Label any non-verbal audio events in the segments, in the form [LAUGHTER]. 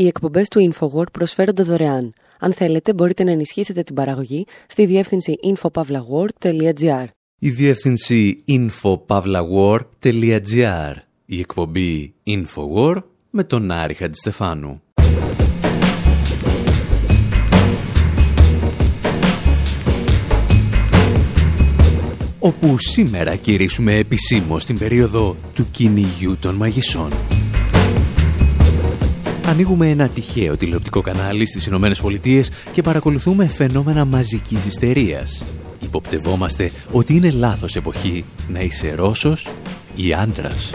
Οι εκπομπές του InfoWord προσφέρονται δωρεάν. Αν θέλετε, μπορείτε να ενισχύσετε την παραγωγή στη διεύθυνση infopavlagor.gr. Η διεύθυνση infopavlagor.gr. Η εκπομπή InfoWord με τον Άρη Χατζηστεφάνου. όπου σήμερα κηρύσουμε επισήμως την περίοδο του κυνηγιού των μαγισσών. Ανοίγουμε ένα τυχαίο τηλεοπτικό κανάλι στις Ηνωμένες Πολιτείες και παρακολουθούμε φαινόμενα μαζικής ιστερίας. Υποπτευόμαστε ότι είναι λάθος εποχή να είσαι Ρώσος ή άντρας.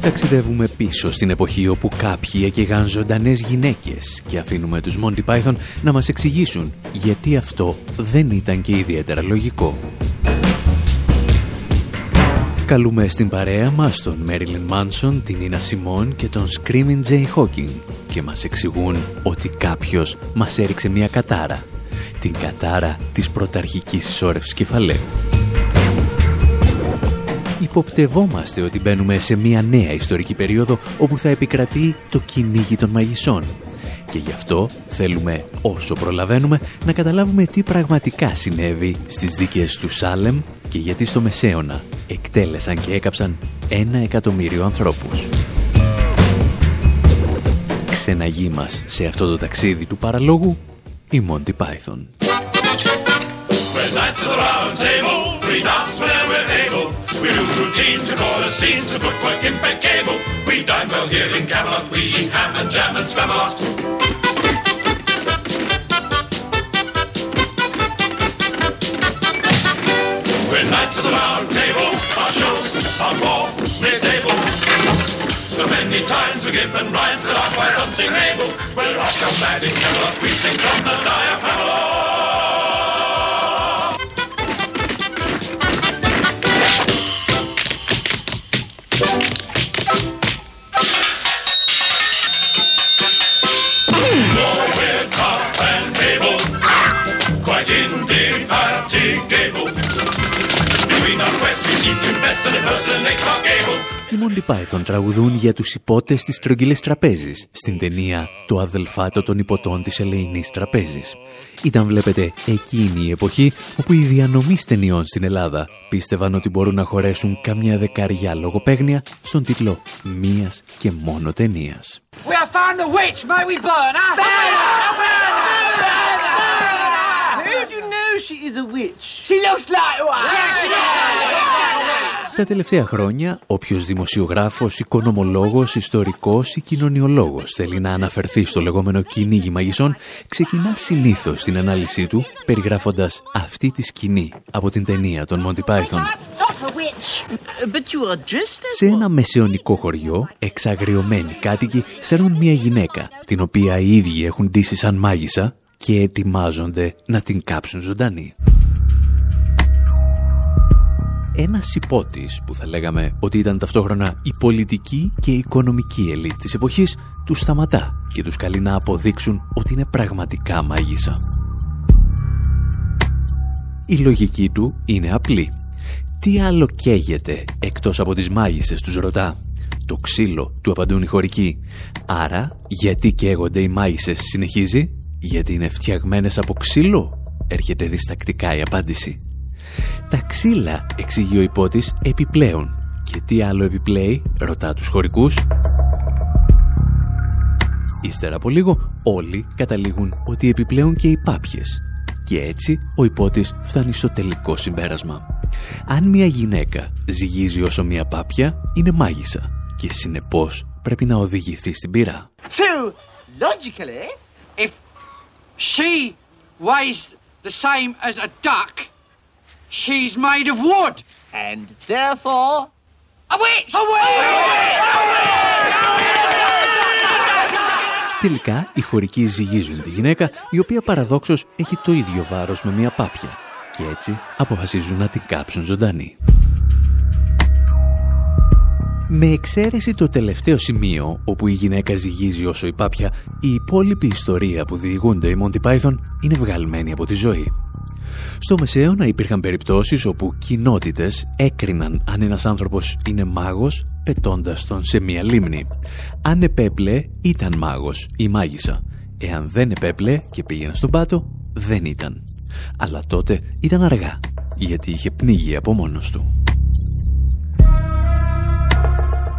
Ταξιδεύουμε πίσω στην εποχή όπου κάποιοι έκαιγαν ζωντανές γυναίκες και αφήνουμε τους Monty Python να μας εξηγήσουν γιατί αυτό δεν ήταν και ιδιαίτερα λογικό. Καλούμε στην παρέα μας τον Μέριλιν Μάνσον, την Ίνα Σιμών και τον Screaming Jay Hawking και μας εξηγούν ότι κάποιος μας έριξε μια κατάρα. Την κατάρα της πρωταρχικής ισόρευσης κεφαλαίου. Υποπτευόμαστε ότι μπαίνουμε σε μια νέα ιστορική περίοδο όπου θα επικρατεί το κυνήγι των μαγισσών. Και γι' αυτό θέλουμε όσο προλαβαίνουμε να καταλάβουμε τι πραγματικά συνέβη στις δίκες του Σάλεμ και γιατί στο Μεσαίωνα Εκτέλεσαν και έκαψαν ένα εκατομμύριο ανθρώπους. Ξεναγή μας σε αυτό το ταξίδι του παραλόγου, η Μόντι Πάιθον. and rhyme till our white dancing able. We'll rock a mad in Camelot, we sing from the diaphragm aloft. Indefatigable. Between our quests, we seek to best in a person Οι Monty Python τραγουδούν για τους υπότες της τρογγυλής τραπέζης στην ταινία «Το αδελφάτο των υποτών της ελεηνής τραπέζης». Ήταν βλέπετε εκείνη η εποχή όπου οι διανομείς ταινιών στην Ελλάδα πίστευαν ότι μπορούν να χωρέσουν καμιά δεκαριά λογοπαίγνια στον τίτλο μίας και μόνο ταινίας. We have found the witch, may we burn her? Burn her! Burn her! Who do you know she is a witch? She looks like one! Yeah, she looks like one! Τα τελευταία χρόνια, όποιος δημοσιογράφος, οικονομολόγος, ιστορικός ή κοινωνιολόγος θέλει να αναφερθεί στο λεγόμενο κυνήγι μαγισσών, ξεκινά συνήθως την ανάλυση του, περιγράφοντας αυτή τη σκηνή από την ταινία των Monty Python. Σε ένα μεσαιωνικό χωριό, εξαγριωμένοι κάτοικοι σέρνουν μια γυναίκα, την οποία οι ίδιοι έχουν ντύσει σαν μάγισσα και ετοιμάζονται να την κάψουν ζωντανή ένας υπότης που θα λέγαμε ότι ήταν ταυτόχρονα η πολιτική και η οικονομική ελίτ της εποχής τους σταματά και τους καλεί να αποδείξουν ότι είναι πραγματικά μάγισσα. Η λογική του είναι απλή. Τι άλλο καίγεται εκτός από τις μάγισσες τους ρωτά. Το ξύλο του απαντούν οι χωρικοί. Άρα γιατί καίγονται οι μάγισσες συνεχίζει. Γιατί είναι φτιαγμένες από ξύλο. Έρχεται διστακτικά η απάντηση. Τα ξύλα, εξηγεί ο υπότης, επιπλέον. Και τι άλλο επιπλέει, ρωτά τους χωρικούς. Ύστερα από λίγο όλοι καταλήγουν ότι επιπλέον και οι πάπιες. Και έτσι ο υπότης φτάνει στο τελικό συμπέρασμα. Αν μια γυναίκα ζυγίζει όσο μια πάπια, είναι μάγισσα και συνεπώς πρέπει να οδηγηθεί στην πύρα. So, logically, if she weighs the same as a duck, She's made of wood. And therefore... A witch! A Τελικά, οι χωρικοί ζυγίζουν τη γυναίκα, η οποία παραδόξως έχει το ίδιο βάρος με μια πάπια. Και έτσι αποφασίζουν να την κάψουν ζωντανή. Με εξαίρεση το τελευταίο σημείο, όπου η γυναίκα ζυγίζει όσο η πάπια, η υπόλοιπη ιστορία που διηγούνται οι Monty Python είναι βγαλμένη από τη ζωή. Στο Μεσαίωνα υπήρχαν περιπτώσεις όπου κοινότητες έκριναν αν ένας άνθρωπος είναι μάγος πετώντας τον σε μία λίμνη. Αν επέπλε ήταν μάγος ή μάγισσα. Εάν δεν επέπλε και πήγαινε στον πάτο δεν ήταν. Αλλά τότε ήταν αργά γιατί είχε πνίγει από μόνος του.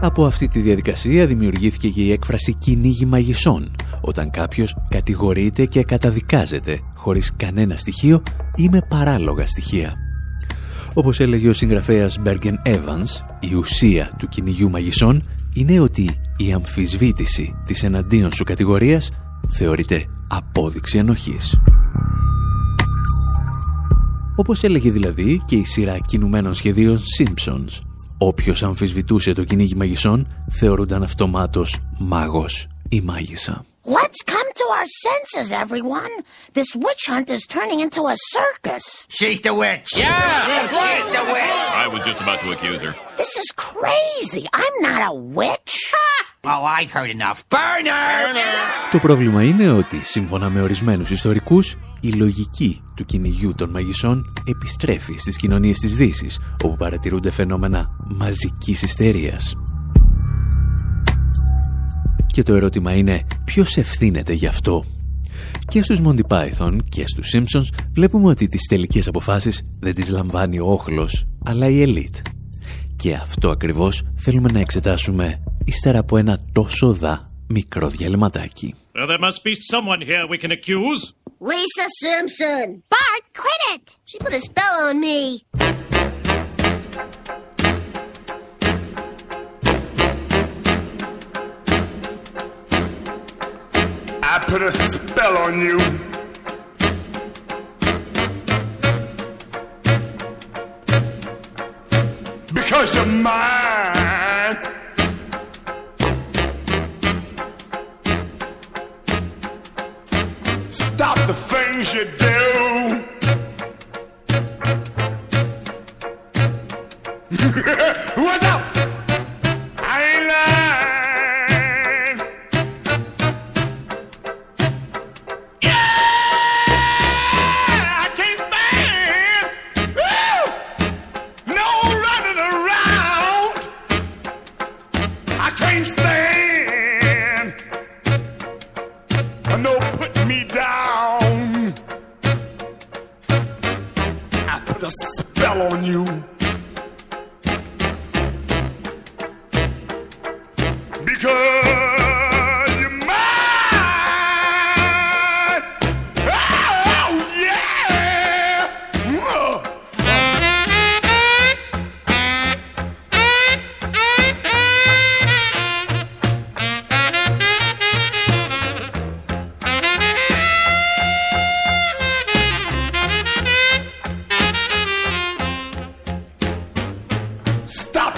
Από αυτή τη διαδικασία δημιουργήθηκε και η έκφραση «κυνήγι μαγισσών», όταν κάποιος κατηγορείται και καταδικάζεται χωρίς κανένα στοιχείο ή με παράλογα στοιχεία. Όπως έλεγε ο συγγραφέας Μπέργεν Evans, η ουσία του κυνηγιού μαγισσών είναι ότι η αμφισβήτηση της εναντίον σου κατηγορίας θεωρείται απόδειξη ενοχής. Όπως έλεγε δηλαδή και η σειρά κινουμένων σχεδίων Simpsons, όποιος αμφισβητούσε το κυνήγι μαγισσών θεωρούνταν αυτομάτως μάγος ή μάγισσα. Let's come to our senses, everyone. This witch hunt is turning into a circus. She's the witch. Yeah, she's the witch. I was just about to accuse her. This is crazy. I'm not a witch. Oh, I've heard enough. Burner! Το πρόβλημα είναι ότι, σύμφωνα με ορισμένους ιστορικούς, η λογική του κυνηγιού των μαγισσών επιστρέφει στις κοινωνίες της Δύσης, όπου παρατηρούνται φαινόμενα μαζικής ιστερίας. Και το ερώτημα είναι ποιος ευθύνεται γι' αυτό; Και στους Monty Python και στους Simpsons βλέπουμε ότι τις τελικές αποφάσεις δεν τις λαμβάνει ο όχλος, αλλά η ελίτ. Και αυτό ακριβώς θέλουμε να εξετάσουμε ύστερα από ένα τόσο δα μικρό διαλυματάκι. Well, there must be someone here we can accuse. Lisa Simpson. Bart, quit it. She put a spell on me. Put a spell on you. Because you're mine. Stop the things you do.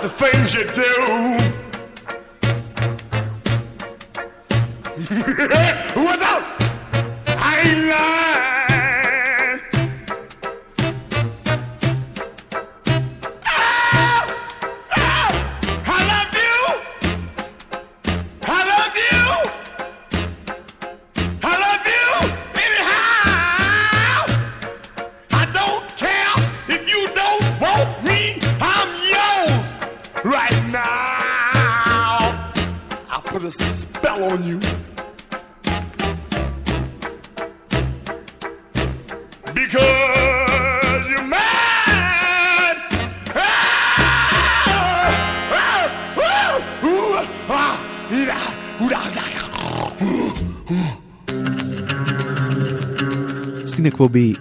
The things you do. [LAUGHS]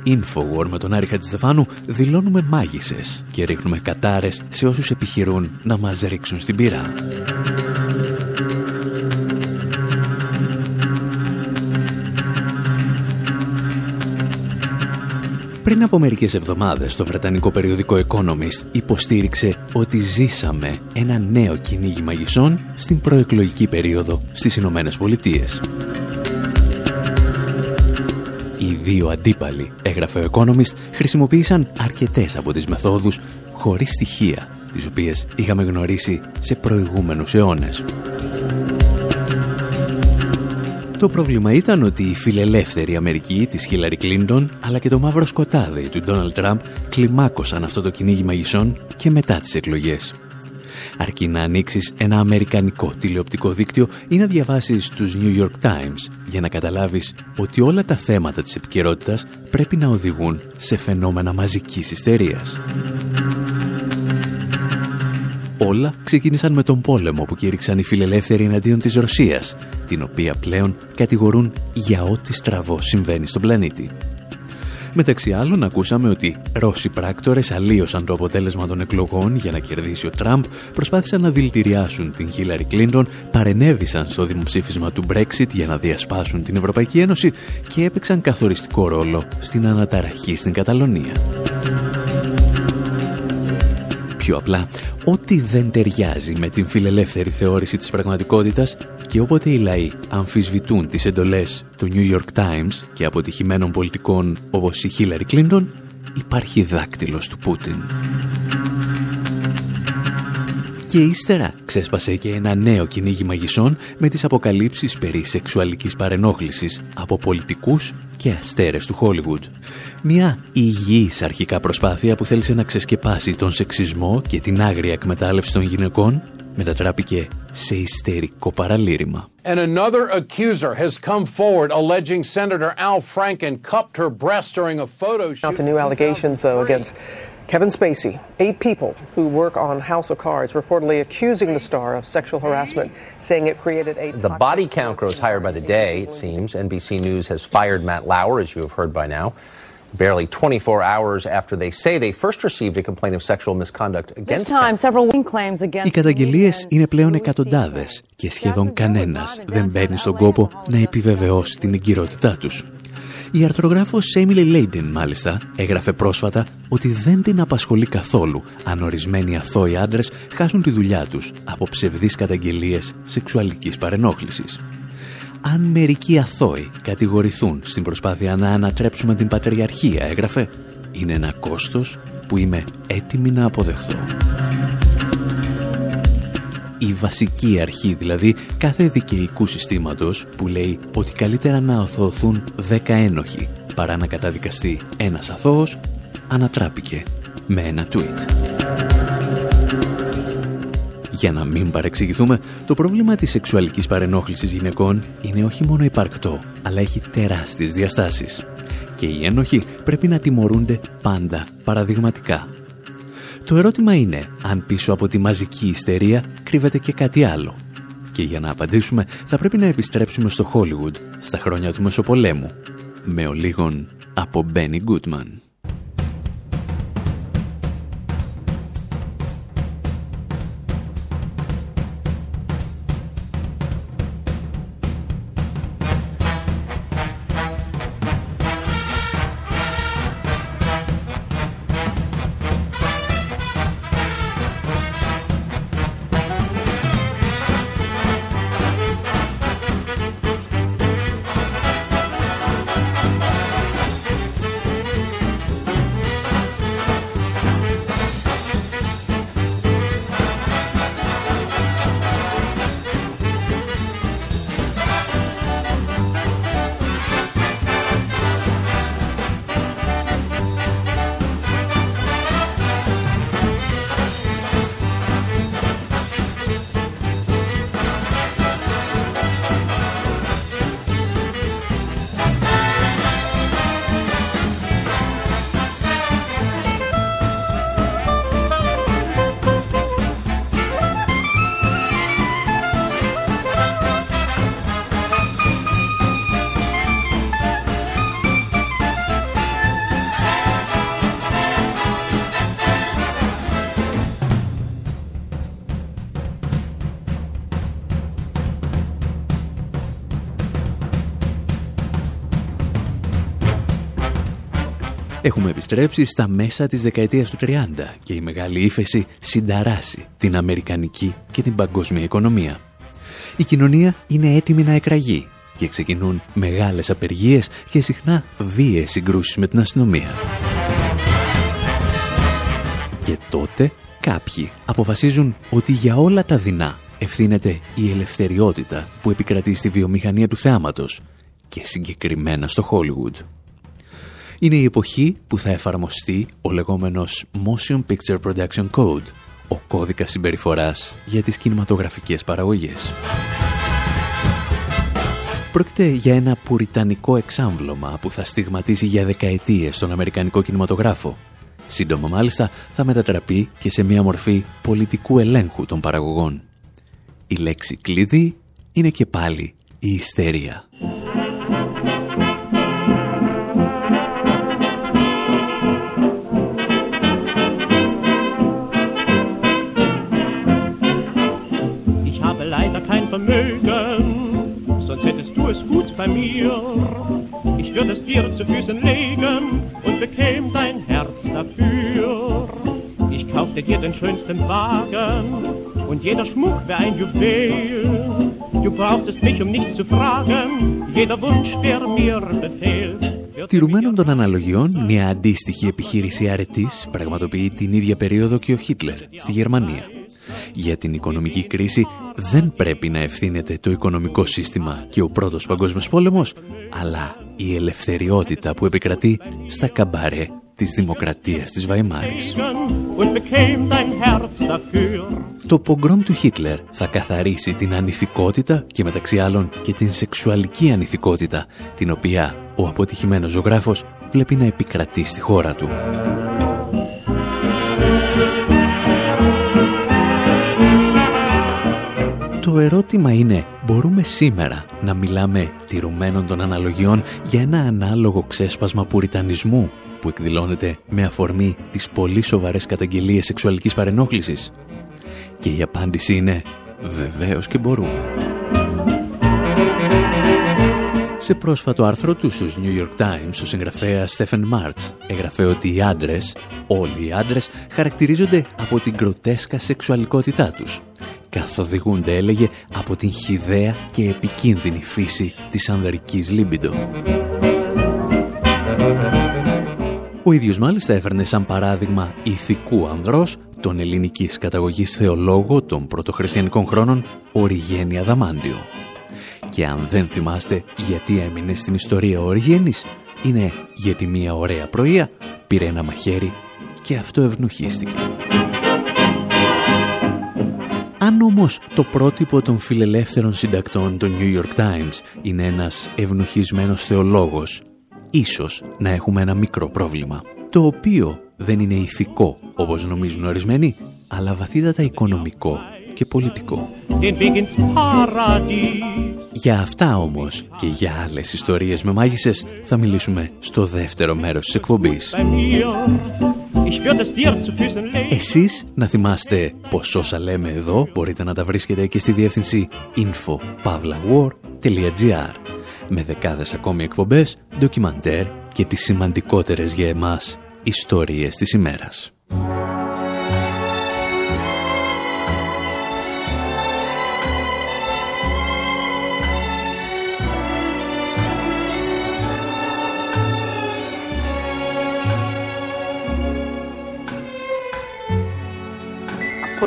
Infowar με τον Άρη Χατζηστεφάνου δηλώνουμε μάγισσες και ρίχνουμε κατάρες σε όσους επιχειρούν να μας ρίξουν στην πύρα. Πριν από μερικές εβδομάδες το βρετανικό περιοδικό Economist υποστήριξε ότι ζήσαμε ένα νέο κυνήγι μαγισσών στην προεκλογική περίοδο στις Ηνωμένες Πολιτείες. Δύο αντίπαλοι, έγραφε ο Economist, χρησιμοποίησαν αρκετές από τις μεθόδους χωρίς στοιχεία, τις οποίες είχαμε γνωρίσει σε προηγούμενους αιώνες. Το πρόβλημα ήταν ότι η φιλελεύθερη Αμερική της Χίλαρη Κλίντον αλλά και το μαύρο σκοτάδι του Ντόναλτ Τραμπ κλιμάκωσαν αυτό το κυνήγι μαγισσών και μετά τις εκλογές. Αρκεί να ανοίξεις ένα αμερικανικό τηλεοπτικό δίκτυο ή να διαβάσεις τους New York Times για να καταλάβεις ότι όλα τα θέματα της επικαιρότητας πρέπει να οδηγούν σε φαινόμενα μαζικής ιστερίας. Όλα ξεκίνησαν με τον πόλεμο που κήρυξαν οι φιλελεύθεροι εναντίον της Ρωσίας, την οποία πλέον κατηγορούν για ό,τι στραβό συμβαίνει στον πλανήτη. Μεταξύ άλλων ακούσαμε ότι Ρώσοι πράκτορες αλλίωσαν το αποτέλεσμα των εκλογών για να κερδίσει ο Τραμπ, προσπάθησαν να δηλητηριάσουν την Χίλαρη Κλίντον, παρενέβησαν στο δημοψήφισμα του Brexit για να διασπάσουν την Ευρωπαϊκή Ένωση και έπαιξαν καθοριστικό ρόλο στην αναταραχή στην Καταλωνία. Πιο απλά, ό,τι δεν ταιριάζει με την φιλελεύθερη θεώρηση της πραγματικότητας και όποτε οι λαοί αμφισβητούν τις εντολές του New York Times και αποτυχημένων πολιτικών όπως η Hillary Clinton, υπάρχει δάκτυλος του Πούτιν. Και ύστερα ξέσπασε και ένα νέο κυνήγι μαγισσών με τις αποκαλύψεις περί σεξουαλικής παρενόχλησης από πολιτικούς και αστέρες του Χόλιγουντ. Μια υγιής αρχικά προσπάθεια που θέλησε να ξεσκεπάσει τον σεξισμό και την άγρια εκμετάλλευση των γυναικών μετατράπηκε σε ιστερικό παραλήρημα. And another accuser has come forward alleging Senator Al Franken cupped her breast during a photo shoot. Out to new allegations, though, against Kevin Spacey. Eight people who work on House of Cards reportedly accusing the star of sexual harassment, saying it created a. The body count grows higher by the day, it seems. NBC News has fired Matt Lauer, as you have heard by now. Barely 24 hours after they say they first received a complaint of sexual misconduct against him. Οι καταγγελίες είναι πλέον εκατοντάδες και σχεδόν κανένας δεν μπαίνει στον κόπο να επιβεβαιώσει την εγκυρότητά τους. Η αρθρογράφος Emily Λέιντεν, μάλιστα, έγραφε πρόσφατα ότι δεν την απασχολεί καθόλου αν ορισμένοι αθώοι άντρες χάσουν τη δουλειά τους από ψευδείς καταγγελίες σεξουαλικής παρενόχλησης αν μερικοί αθώοι κατηγορηθούν στην προσπάθεια να ανατρέψουμε την πατριαρχία, έγραφε, είναι ένα κόστος που είμαι έτοιμη να αποδεχθώ. Η βασική αρχή δηλαδή κάθε δικαιικού συστήματος που λέει ότι καλύτερα να οθωθούν δέκα ένοχοι παρά να καταδικαστεί ένας αθώος ανατράπηκε με ένα tweet. Για να μην παρεξηγηθούμε, το πρόβλημα της σεξουαλικής παρενόχλησης γυναικών είναι όχι μόνο υπαρκτό, αλλά έχει τεράστιες διαστάσεις. Και οι ένοχοι πρέπει να τιμωρούνται πάντα παραδειγματικά. Το ερώτημα είναι αν πίσω από τη μαζική ιστερία κρύβεται και κάτι άλλο. Και για να απαντήσουμε θα πρέπει να επιστρέψουμε στο Hollywood στα χρόνια του Μεσοπολέμου με ο λίγον από Benny Goodman. Έχουμε επιστρέψει στα μέσα της δεκαετίας του 30 και η μεγάλη ύφεση συνταράσει την Αμερικανική και την παγκόσμια οικονομία. Η κοινωνία είναι έτοιμη να εκραγεί και ξεκινούν μεγάλες απεργίες και συχνά βίαιες συγκρούσεις με την αστυνομία. Και τότε κάποιοι αποφασίζουν ότι για όλα τα δεινά ευθύνεται η ελευθεριότητα που επικρατεί στη βιομηχανία του θέαματος και συγκεκριμένα στο Hollywood. Είναι η εποχή που θα εφαρμοστεί ο λεγόμενος Motion Picture Production Code, ο κώδικας συμπεριφοράς για τις κινηματογραφικές παραγωγές. Πρόκειται για ένα πουριτανικό εξάμβλωμα που θα στιγματίσει για δεκαετίες τον Αμερικανικό κινηματογράφο. Σύντομα μάλιστα θα μετατραπεί και σε μια μορφή πολιτικού ελέγχου των παραγωγών. Η λέξη κλειδί είναι και πάλι η ιστερία. bei mir. Ich würde es dir zu Füßen legen und bekäme dein Herz dafür. Ich kaufte dir den schönsten Wagen und jeder Schmuck wäre ein Juwel. Du brauchtest mich, um nichts zu fragen, jeder Wunsch, der mir befehlt. Τηρουμένων των αναλογιών, μια αντίστοιχη επιχείρηση αρετής πραγματοποιεί την ίδια περίοδο και ο Χίτλερ στη Γερμανία. Για την οικονομική κρίση δεν πρέπει να ευθύνεται το οικονομικό σύστημα και ο πρώτος παγκόσμιος πόλεμος, αλλά η ελευθεριότητα που επικρατεί στα καμπαρέ της δημοκρατίας της Βαϊμάρης. Το πογκρόμ του Χίτλερ θα καθαρίσει την ανηθικότητα και μεταξύ άλλων και την σεξουαλική ανηθικότητα, την οποία ο αποτυχημένος ζωγράφος βλέπει να επικρατεί στη χώρα του. Το ερώτημα είναι, μπορούμε σήμερα να μιλάμε τηρουμένων των αναλογιών για ένα ανάλογο ξέσπασμα πουριτανισμού που εκδηλώνεται με αφορμή τις πολύ σοβαρές καταγγελίες σεξουαλικής παρενόχλησης; Και η απάντηση είναι, βεβαίως και μπορούμε. Σε πρόσφατο άρθρο του στους New York Times, ο συγγραφέας Stephen March έγραφε ότι οι άντρες, όλοι οι άντρες, χαρακτηρίζονται από την κροτέσκα σεξουαλικότητά τους καθοδηγούνται, έλεγε, από την χιδαία και επικίνδυνη φύση της ανδρικής λίμπιντο. Ο ίδιος μάλιστα έφερνε σαν παράδειγμα ηθικού ανδρός τον ελληνικής καταγωγής θεολόγο των πρωτοχριστιανικών χρόνων Οριγένη Αδαμάντιο. Και αν δεν θυμάστε γιατί έμεινε στην ιστορία ο Οριγένης, είναι γιατί μια ωραία πρωία πήρε ένα μαχαίρι και αυτό ευνοχίστηκε. Αν όμως το πρότυπο των φιλελεύθερων συντακτών των New York Times είναι ένας ευνοχισμένος θεολόγος, ίσως να έχουμε ένα μικρό πρόβλημα, το οποίο δεν είναι ηθικό όπως νομίζουν ορισμένοι, αλλά βαθύτατα οικονομικό και πολιτικό. Για αυτά όμως και για άλλες ιστορίες με μάγισσες θα μιλήσουμε στο δεύτερο μέρος της εκπομπής. Εσείς να θυμάστε πως όσα λέμε εδώ μπορείτε να τα βρίσκετε και στη διεύθυνση info.pavlawar.gr με δεκάδες ακόμη εκπομπές, ντοκιμαντέρ και τις σημαντικότερες για εμάς ιστορίες της ημέρας.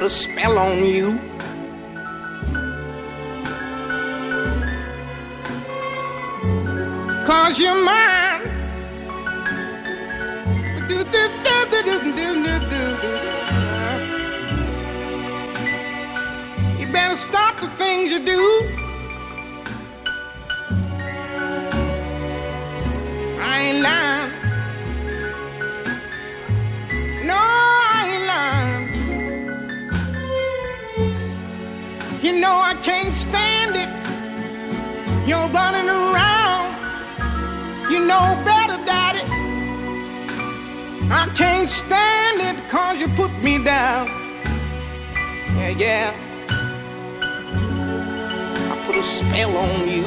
Put a spell on you. Cause you're mine. You better stop the things you do. I ain't lying. You know I can't stand it. You're running around. You know better, Daddy. I can't stand it cause you put me down. Yeah, yeah. I put a spell on you.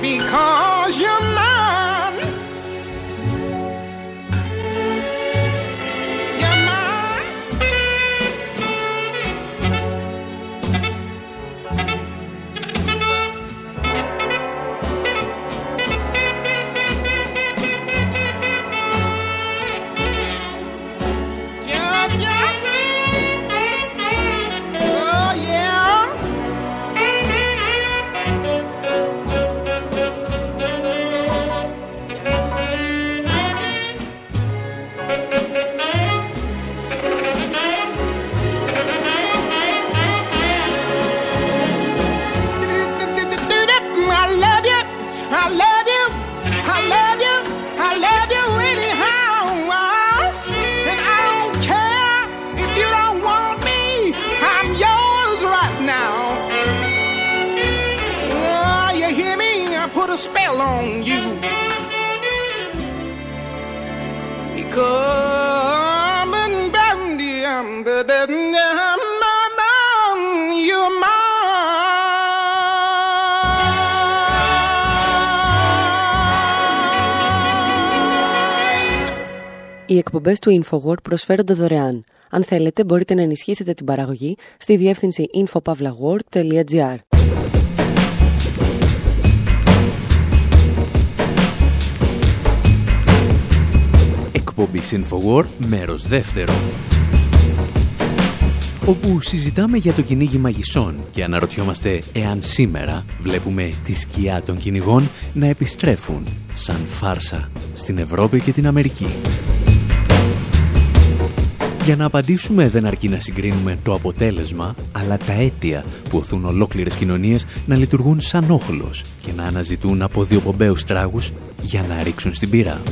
Because you're mine. Οι εκπομπές του InfoWord προσφέρονται δωρεάν. Αν θέλετε, μπορείτε να ενισχύσετε την παραγωγή στη διεύθυνση infopavlagor.gr. Εκπομπή InfoWord, μέρος δεύτερο. Όπου συζητάμε για το κυνήγι μαγισσών και αναρωτιόμαστε εάν σήμερα βλέπουμε τη σκιά των κυνηγών να επιστρέφουν σαν φάρσα στην Ευρώπη και την Αμερική. Για να απαντήσουμε δεν αρκεί να συγκρίνουμε το αποτέλεσμα, αλλά τα αίτια που οθούν ολόκληρες κοινωνίες να λειτουργούν σαν όχλος και να αναζητούν από δύο πομπέους τράγους για να ρίξουν στην πύρα.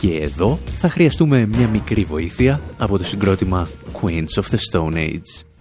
Και εδώ θα χρειαστούμε μια μικρή βοήθεια από το συγκρότημα Queens of the Stone Age.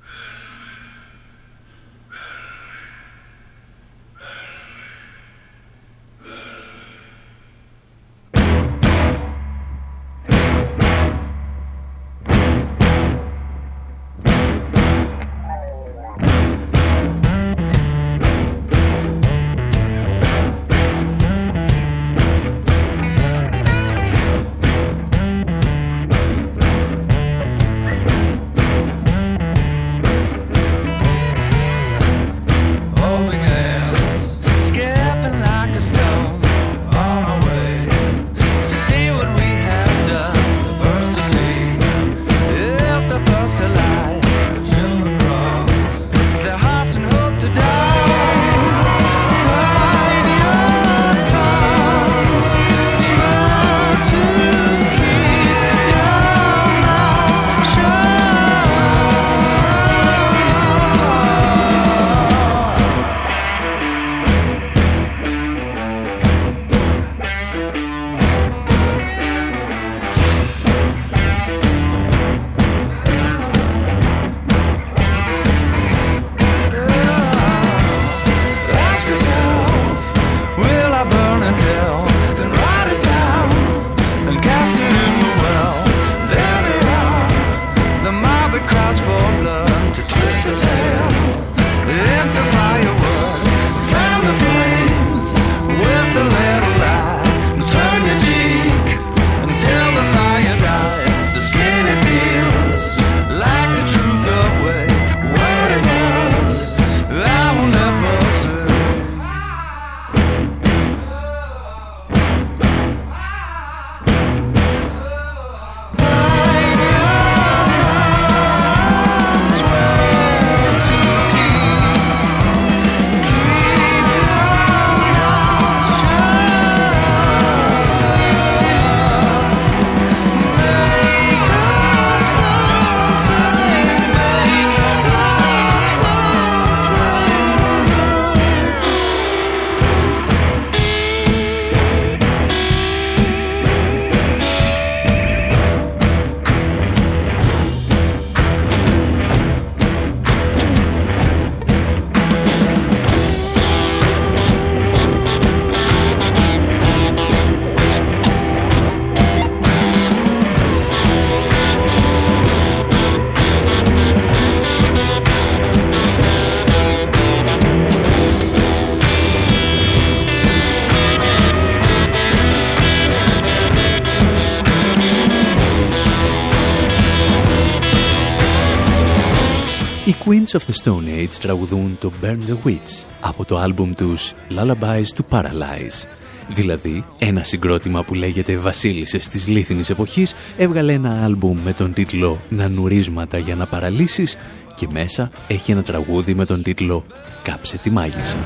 Queens of the Stone Age τραγουδούν το Burn the Witch από το άλμπουμ τους Lullabies to Paralyze. Δηλαδή, ένα συγκρότημα που λέγεται Βασίλισσες της Λίθινης Εποχής έβγαλε ένα άλμπουμ με τον τίτλο «Νανουρίσματα για να παραλύσεις» και μέσα έχει ένα τραγούδι με τον τίτλο «Κάψε τη μάγισσα».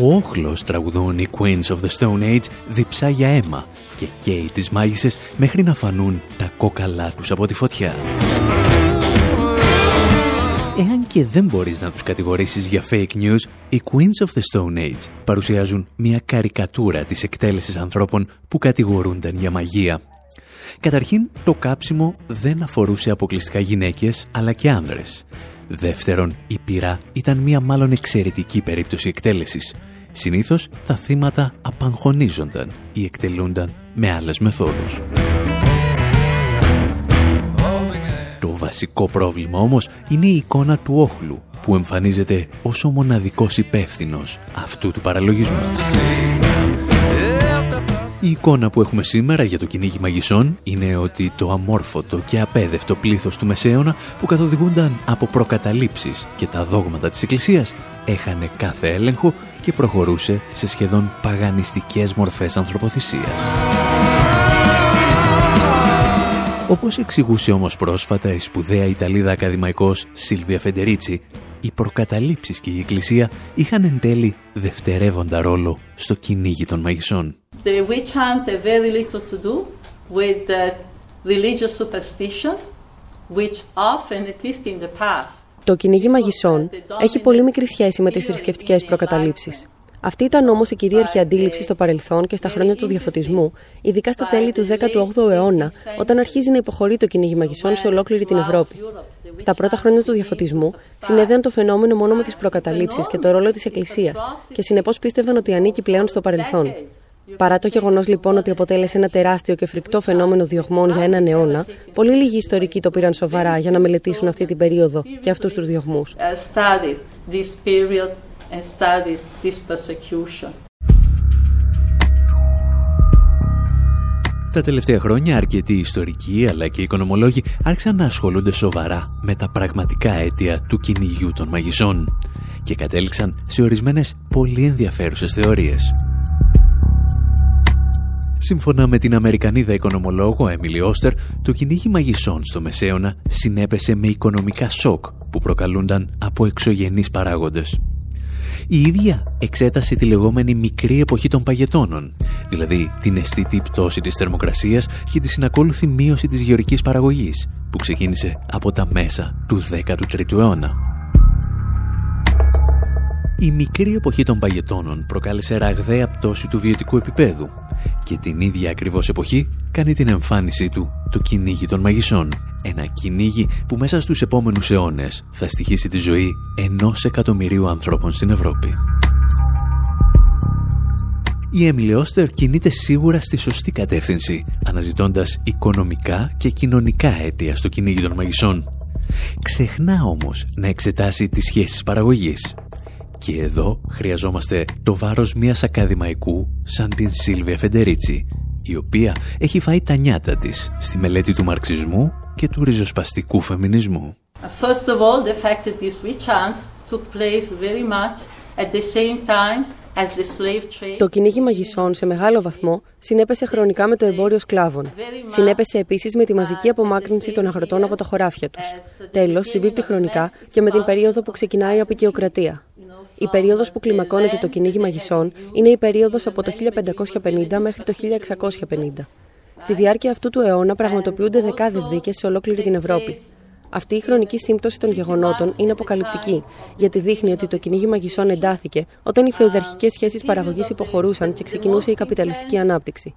Ο όχλος τραγουδούν οι Queens of the Stone Age διψά για αίμα και καίει τις μάγισσες μέχρι να φανούν τα κόκαλά τους από τη φωτιά. Εάν και δεν μπορείς να τους κατηγορήσεις για fake news, οι Queens of the Stone Age παρουσιάζουν μια καρικατούρα της εκτέλεσης ανθρώπων που κατηγορούνταν για μαγεία. Καταρχήν, το κάψιμο δεν αφορούσε αποκλειστικά γυναίκες, αλλά και άνδρες. Δεύτερον, η πυρά ήταν μία μάλλον εξαιρετική περίπτωση εκτέλεσης. Συνήθως, τα θύματα απαγχωνίζονταν ή εκτελούνταν με άλλες μεθόδους. Βασικό πρόβλημα όμως είναι η εικόνα του όχλου που εμφανίζεται ως ο μοναδικός υπεύθυνος αυτού του παραλογισμού. Η εικόνα που έχουμε σήμερα για το κυνήγι μαγισσών είναι ότι το αμόρφωτο και απέδευτο πλήθος του Μεσαίωνα που καθοδηγούνταν από προκαταλήψεις και τα δόγματα της Εκκλησίας έχανε κάθε έλεγχο και προχωρούσε σε σχεδόν παγανιστικές μορφές ανθρωποθυσίας. Όπως εξηγούσε όμως πρόσφατα η σπουδαία Ιταλίδα ακαδημαϊκός Σίλβια Φεντερίτσι, οι προκαταλήψεις και η Εκκλησία είχαν εν τέλει δευτερεύοντα ρόλο στο κυνήγι των μαγισσών. The witch hunt had very little to do with the religious superstition, which often, at least in the past, το κυνήγι μαγισσών έχει πολύ μικρή σχέση με τις θρησκευτικές προκαταλήψεις. Αυτή ήταν όμως η κυρίαρχη αντίληψη στο παρελθόν και στα χρόνια του διαφωτισμού, ειδικά στα τέλη του 18ου αιώνα, όταν αρχίζει να υποχωρεί το κυνήγι μαγισσών σε ολόκληρη την Ευρώπη. Στα πρώτα χρόνια του διαφωτισμού, συνέδεαν το φαινόμενο μόνο με τις προκαταλήψεις και το ρόλο της Εκκλησίας, και συνεπώς πίστευαν ότι ανήκει πλέον στο παρελθόν. Παρά το γεγονός λοιπόν ότι αποτέλεσε ένα τεράστιο και φρικτό φαινόμενο διωγμών για έναν αιώνα, πολύ λίγοι ιστορικοί το πήραν σοβαρά για να μελετήσουν αυτή την περίοδο και αυτούς τους διωγμούς. Τα τελευταία χρόνια αρκετοί ιστορικοί αλλά και οικονομολόγοι άρχισαν να ασχολούνται σοβαρά με τα πραγματικά αίτια του κυνηγιού των μαγισσών και κατέληξαν σε ορισμένες πολύ ενδιαφέρουσες θεωρίες. Σύμφωνα με την Αμερικανίδα οικονομολόγο Έμιλι Όστερ, το κυνήγι μαγισσών στο Μεσαίωνα συνέπεσε με οικονομικά σοκ που προκαλούνταν από εξωγενείς παράγοντες. Η ίδια εξέτασε τη λεγόμενη μικρή εποχή των παγετώνων, δηλαδή την αισθητή πτώση της θερμοκρασίας και τη συνακόλουθη μείωση της γεωρικής παραγωγής, που ξεκίνησε από τα μέσα του 13ου αιώνα. Η μικρή εποχή των παγετώνων προκάλεσε ραγδαία πτώση του βιωτικού επίπεδου και την ίδια ακριβώς εποχή κάνει την εμφάνισή του το κυνήγι των μαγισσών. Ένα κυνήγι που μέσα στους επόμενους αιώνες θα στοιχήσει τη ζωή ενός εκατομμυρίου ανθρώπων στην Ευρώπη. Η Έμιλι Όστερ κινείται σίγουρα στη σωστή κατεύθυνση, αναζητώντας οικονομικά και κοινωνικά αίτια στο κυνήγι των μαγισσών. Ξεχνά όμως να εξετάσει τις σχέσεις παραγωγής. Και εδώ χρειαζόμαστε το βάρος μιας ακαδημαϊκού σαν την Σίλβια Φεντερίτσι, η οποία έχει φάει τα νιάτα της στη μελέτη του μαρξισμού και του ριζοσπαστικού φεμινισμού. First of all, the fact that this witch hunt took place very much at the same time το κυνήγι μαγισσών σε μεγάλο βαθμό συνέπεσε χρονικά με το εμπόριο σκλάβων. Συνέπεσε επίσης με τη μαζική απομάκρυνση των αγροτών από τα χωράφια τους. Τέλος, συμπίπτει χρονικά και με την περίοδο που ξεκινάει η απεικιοκρατία. Η περίοδος που κλιμακώνεται το κυνήγι μαγισσών είναι η περίοδος από το 1550 μέχρι το 1650. Στη διάρκεια αυτού του αιώνα πραγματοποιούνται δεκάδες δίκες σε ολόκληρη την Ευρώπη. Αυτή η χρονική σύμπτωση των γεγονότων είναι αποκαλυπτική, γιατί δείχνει ότι το κυνήγι μαγισσών εντάθηκε όταν οι φεουδαρχικές σχέσεις παραγωγής υποχωρούσαν και ξεκινούσε η καπιταλιστική ανάπτυξη.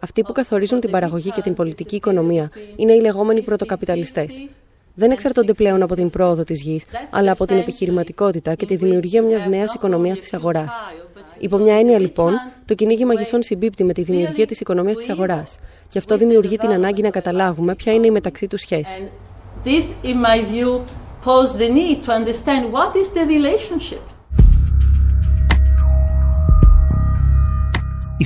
Αυτοί που καθορίζουν την παραγωγή και την πολιτική οικονομία είναι οι λεγόμενοι πρωτοκαπιταλιστές. Δεν εξαρτώνται πλέον από την πρόοδο της γης, αλλά από την επιχειρηματικότητα και τη δημιουργία μιας νέας οικονομίας της αγοράς. Υπό μια έννοια, λοιπόν, το κυνήγι μαγισσών συμπίπτει με τη δημιουργία της οικονομίας της αγοράς. Και αυτό δημιουργεί την ανάγκη να καταλάβουμε ποια είναι η μεταξύ τους σχέση.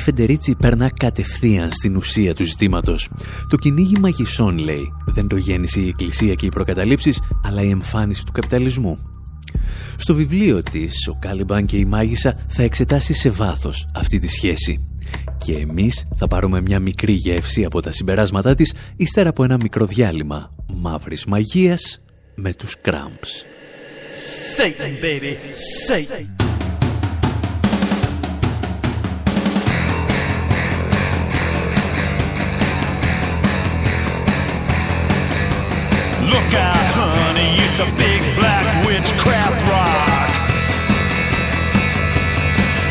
Φεντερίτσι περνά κατευθείαν στην ουσία του ζητήματος. Το κυνήγι μαγισσών, λέει, δεν το γέννησε η Εκκλησία και οι προκαταλήψεις, αλλά η εμφάνιση του καπιταλισμού. Στο βιβλίο της, ο Κάλιμπαν και η Μάγισσα θα εξετάσει σε βάθος αυτή τη σχέση. Και εμείς θα πάρουμε μια μικρή γεύση από τα συμπεράσματά της, ύστερα από ένα μικρό διάλειμμα μαύρης μαγείας με τους Cramps. Satan, baby, Satan. Look out, honey, it's a big black witchcraft rock.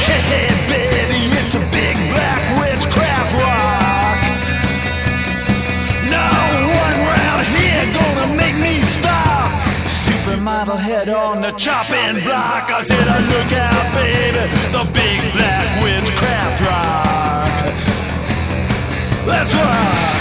Hey, hey, baby, it's a big black witchcraft rock. No one round here gonna make me stop. Supermodel head on the chopping block. I said, I look out, baby, the big black witchcraft rock. Let's rock.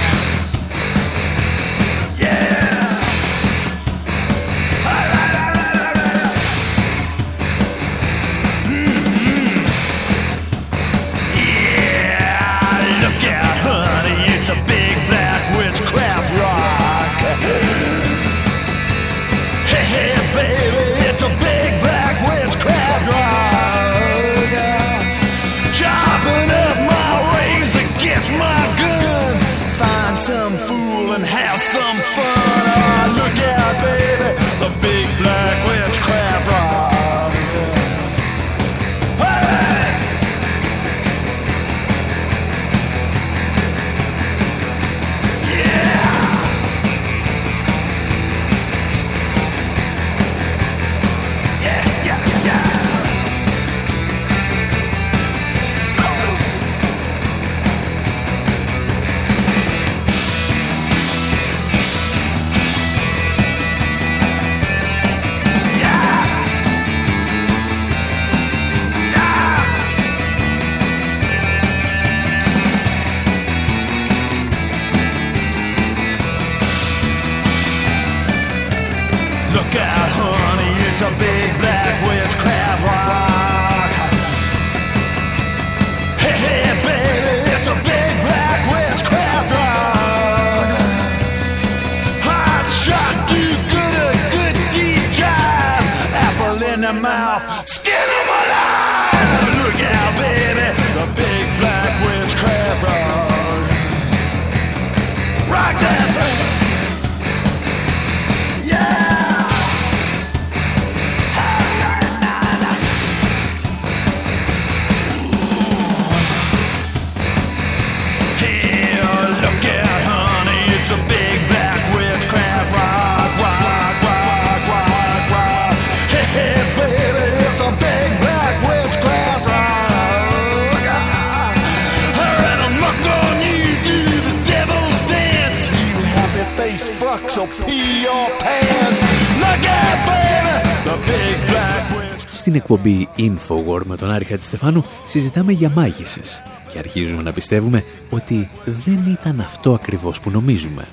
Στην εκπομπή Infowar με τον Άρη Χατζηστεφάνου συζητάμε για μάγισσες και αρχίζουμε να πιστεύουμε ότι δεν ήταν αυτό ακριβώς που νομίζουμε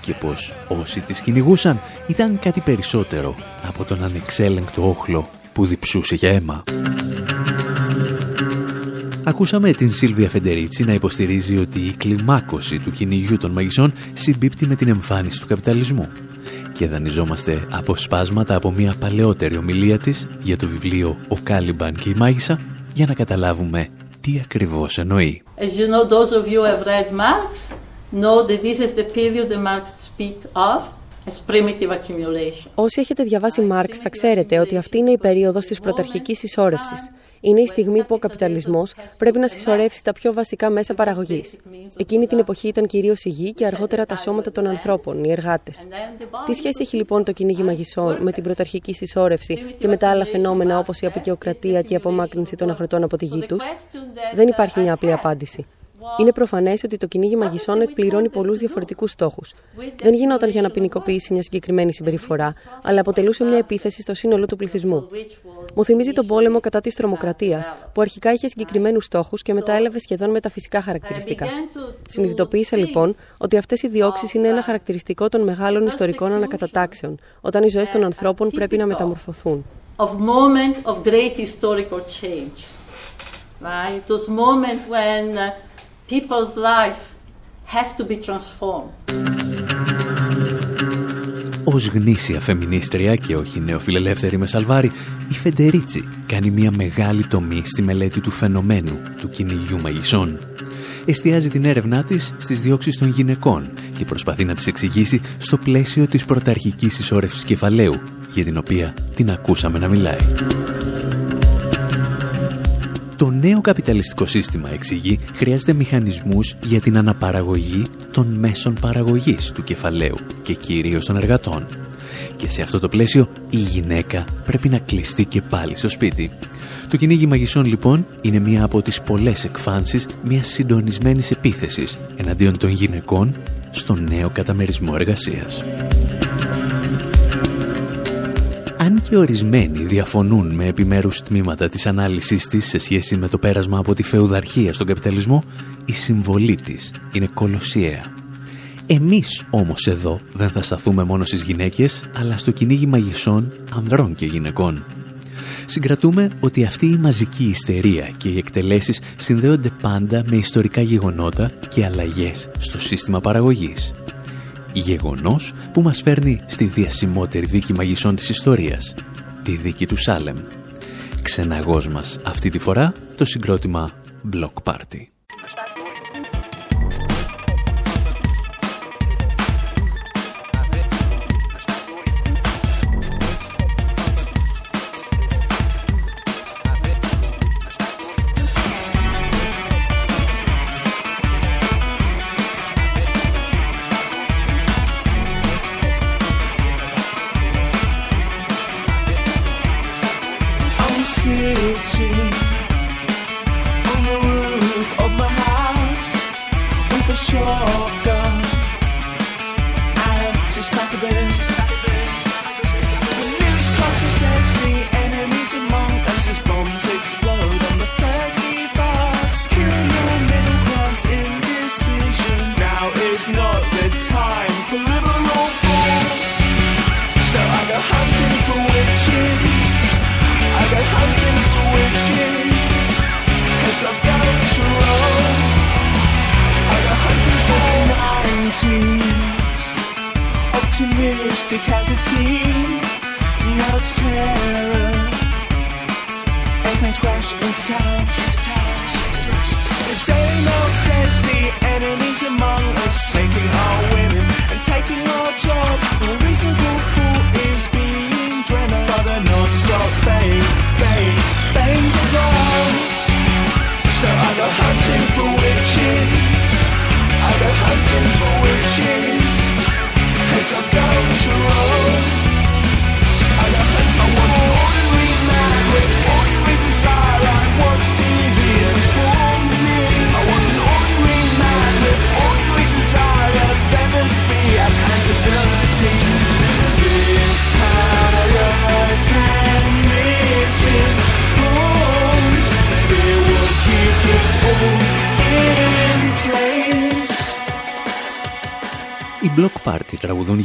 και πως όσοι τις κυνηγούσαν ήταν κάτι περισσότερο από τον ανεξέλεγκτο όχλο που διψούσε για αίμα. Ακούσαμε την Σίλβια Φεντερίτσι να υποστηρίζει ότι η κλιμάκωση του κυνηγιού των μαγισσών συμπίπτει με την εμφάνιση του καπιταλισμού και δανειζόμαστε αποσπάσματα από μια παλαιότερη ομιλία της για το βιβλίο «Ο Κάλιμπαν και η Μάγισσα» για να καταλάβουμε τι ακριβώς εννοεί. As you know, those of you who have read Marx know that this is the period that Marx speak of Όσοι έχετε διαβάσει Μάρξ θα ξέρετε ότι αυτή είναι η περίοδος της πρωταρχικής συσσώρευσης. Είναι η στιγμή που ο καπιταλισμός πρέπει να συσσωρεύσει τα πιο βασικά μέσα παραγωγής. Εκείνη την εποχή ήταν κυρίως η γη και αργότερα τα σώματα των ανθρώπων, οι εργάτες. Τι σχέση έχει λοιπόν το κυνήγι μαγισσών με την πρωταρχική συσσόρευση και με τα άλλα φαινόμενα όπως η απεικιοκρατία και η απομάκρυνση των αγροτών από τη γη τους; Δεν υπάρχει μια απλή απάντηση. Είναι προφανές ότι το κυνήγι μαγισσών εκπληρώνει πολλούς διαφορετικούς στόχους. Δεν γινόταν για να ποινικοποιήσει μια συγκεκριμένη συμπεριφορά, αλλά αποτελούσε μια επίθεση στο σύνολο του πληθυσμού. Μου θυμίζει τον πόλεμο κατά της τρομοκρατίας, που αρχικά είχε συγκεκριμένους στόχους και μετά έλαβε σχεδόν μεταφυσικά χαρακτηριστικά. Συνειδητοποίησα λοιπόν ότι αυτές οι διώξεις είναι ένα χαρακτηριστικό των μεγάλων ιστορικών ανακατατάξεων, όταν οι ζωές των ανθρώπων πρέπει να μεταμορφωθούν. Right? Those moments when uh, people's life have to be transformed. Ως γνήσια φεμινίστρια και όχι νεοφιλελεύθερη με σαλβάρι, η Φεντερίτσι κάνει μια μεγάλη τομή στη μελέτη του φαινομένου του κυνηγιού μαγισσών. Εστιάζει την έρευνά της στις διώξεις των γυναικών και προσπαθεί να τις εξηγήσει στο πλαίσιο της πρωταρχικής ισόρευσης κεφαλαίου, για την οποία την ακούσαμε να μιλάει. Το νέο καπιταλιστικό σύστημα, εξηγεί, χρειάζεται μηχανισμούς για την αναπαραγωγή των μέσων παραγωγής του κεφαλαίου και κυρίως των εργατών. Και σε αυτό το πλαίσιο η γυναίκα πρέπει να κλειστεί και πάλι στο σπίτι. Το κυνήγι μαγισσών λοιπόν είναι μία από τις πολλές εκφάνσεις μιας συντονισμένης επίθεσης εναντίον των γυναικών στο νέο καταμερισμό εργασίας. Αν και ορισμένοι διαφωνούν με επιμέρους τμήματα της ανάλυσης της σε σχέση με το πέρασμα από τη φεουδαρχία στον καπιταλισμό, η συμβολή της είναι κολοσιαία. Εμείς όμως εδώ δεν θα σταθούμε μόνο στις γυναίκες, αλλά στο κυνήγι μαγισσών ανδρών και γυναικών. Συγκρατούμε ότι αυτή η μαζική ιστερία και οι εκτελέσεις συνδέονται πάντα με ιστορικά γεγονότα και αλλαγές στο σύστημα παραγωγής. Γεγονός που μας φέρνει στη διασημότερη δίκη μαγισσών της ιστορίας, τη δίκη του Σάλεμ. Ξεναγός μας αυτή τη φορά το συγκρότημα Block Party.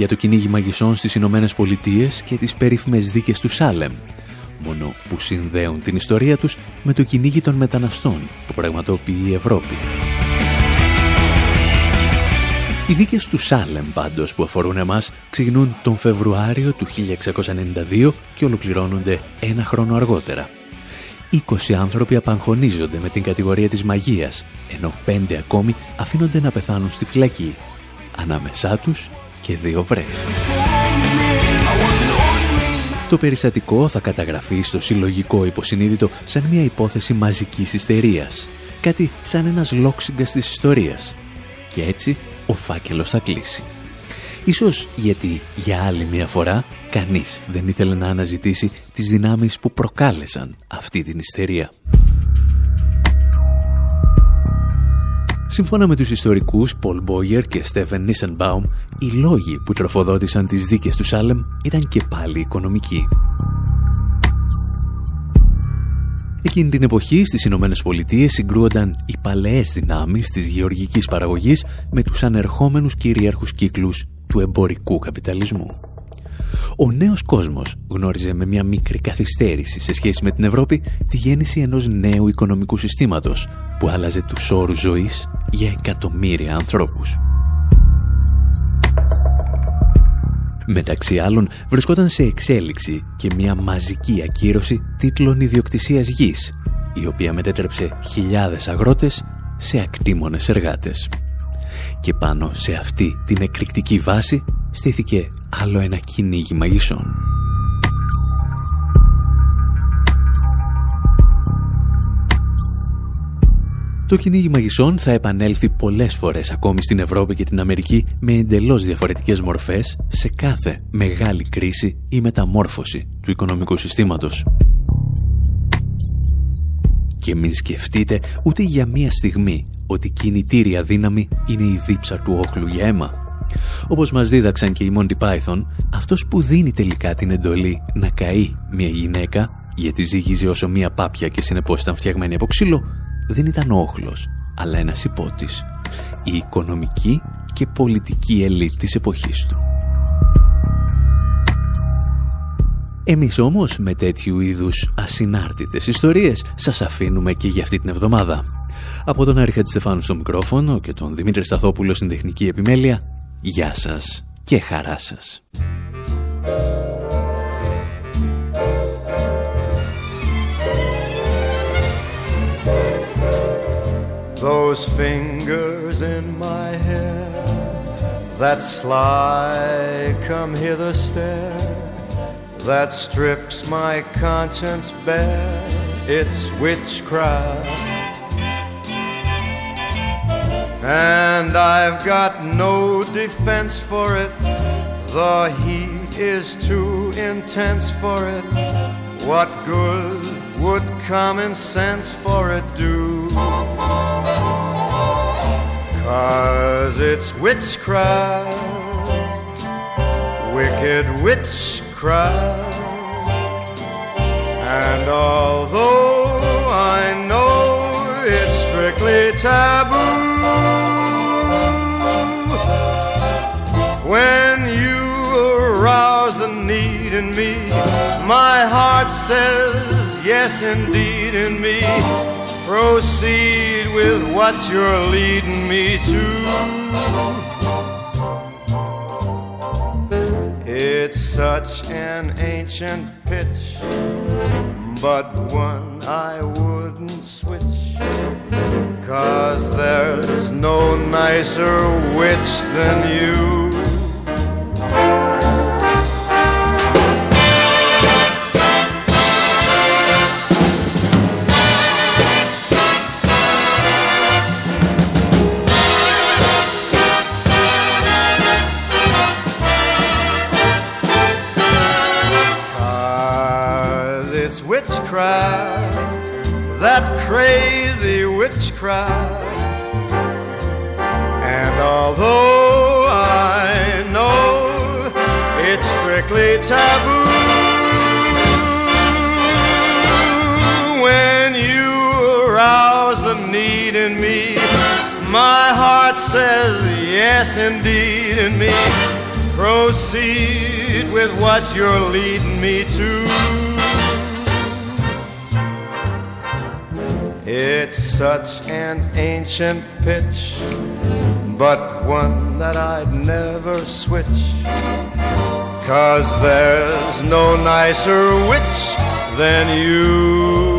Για το κυνήγι μαγισσών στις Ηνωμένες Πολιτείες και τις περίφημες δίκες του Σάλεμ, μόνο που συνδέουν την ιστορία τους με το κυνήγι των μεταναστών που πραγματοποιεί η Ευρώπη. Οι δίκες του Σάλεμ πάντως που αφορούν εμάς ξεκινούν τον Φεβρουάριο του 1692 και ολοκληρώνονται ένα χρόνο αργότερα. 20 άνθρωποι απαγχωνίζονται με την κατηγορία της μαγείας, ενώ 5 ακόμη αφήνονται να πεθάνουν στη φυλακή ανάμεσά τους και δύο βρέφη. Το περιστατικό θα καταγραφεί στο συλλογικό υποσυνείδητο σαν μια υπόθεση μαζικής ιστερίας. Κάτι σαν ένας λόξιγκας της ιστορίας. Και έτσι ο φάκελος θα κλείσει. Ίσως γιατί για άλλη μια φορά κανείς δεν ήθελε να αναζητήσει τις δυνάμεις που προκάλεσαν αυτή την ιστερία. Σύμφωνα με τους ιστορικούς Πολ Μπόγερ και Στέφεν Νίσενμπαουμ, οι λόγοι που τροφοδότησαν τις δίκες του Σάλεμ ήταν και πάλι οικονομικοί. Εκείνη την εποχή στις Ηνωμένες Πολιτείες συγκρούονταν οι παλαιές δυνάμεις της γεωργικής παραγωγής με τους ανερχόμενους κυρίαρχους κύκλους του εμπορικού καπιταλισμού. Ο νέος κόσμος γνώριζε με μια μικρή καθυστέρηση σε σχέση με την Ευρώπη τη γέννηση ενός νέου οικονομικού συστήματος που άλλαζε τους όρους ζωής για εκατομμύρια ανθρώπους. Μεταξύ άλλων βρισκόταν σε εξέλιξη και μια μαζική ακύρωση τίτλων ιδιοκτησίας γης, η οποία μετέτρεψε χιλιάδες αγρότες σε ακτήμονες εργάτες. Και πάνω σε αυτή την εκρηκτική βάση στήθηκε άλλο ένα κυνήγι μαγισσών. Το κυνήγι μαγισσών θα επανέλθει πολλές φορές ακόμη στην Ευρώπη και την Αμερική με εντελώς διαφορετικές μορφές σε κάθε μεγάλη κρίση ή μεταμόρφωση του οικονομικού συστήματος. Και μην σκεφτείτε ούτε για μία στιγμή ότι κινητήρια δύναμη είναι η δίψα του όχλου για αίμα. Όπως μας δίδαξαν και οι Monty Python, αυτός που δίνει τελικά την εντολή να καεί μια γυναίκα, γιατί ζήγιζε όσο μια πάπια και συνεπώς ήταν φτιαγμένη από ξύλο, δεν ήταν ο όχλος, αλλά ένας υπότης. Η οικονομική και πολιτική ελίτ της εποχής του. Εμείς όμως με τέτοιου είδους ασυνάρτητες ιστορίες σας αφήνουμε και για αυτή την εβδομάδα. Από τον Άρη Στεφάνου στο μικρόφωνο και τον Δημήτρη Σταθόπουλο στην τεχνική επιμέλεια, γεια σας και χαρά σας. Those fingers in my hair That sly come hither stare That strips my conscience bare It's witchcraft and I've got no defense for it. The heat is too intense for it. What good would common sense for it do? Cause it's witchcraft, wicked witchcraft. And although strictly taboo. When you arouse the need in me, my heart says yes, indeed, in me. Proceed with what you're leading me to. It's such an ancient pitch, but one I wouldn't switch. Cause there's no nicer witch than you. Yes, indeed, in me. Proceed with what you're leading me to. It's such an ancient pitch, but one that I'd never switch. Cause there's no nicer witch than you.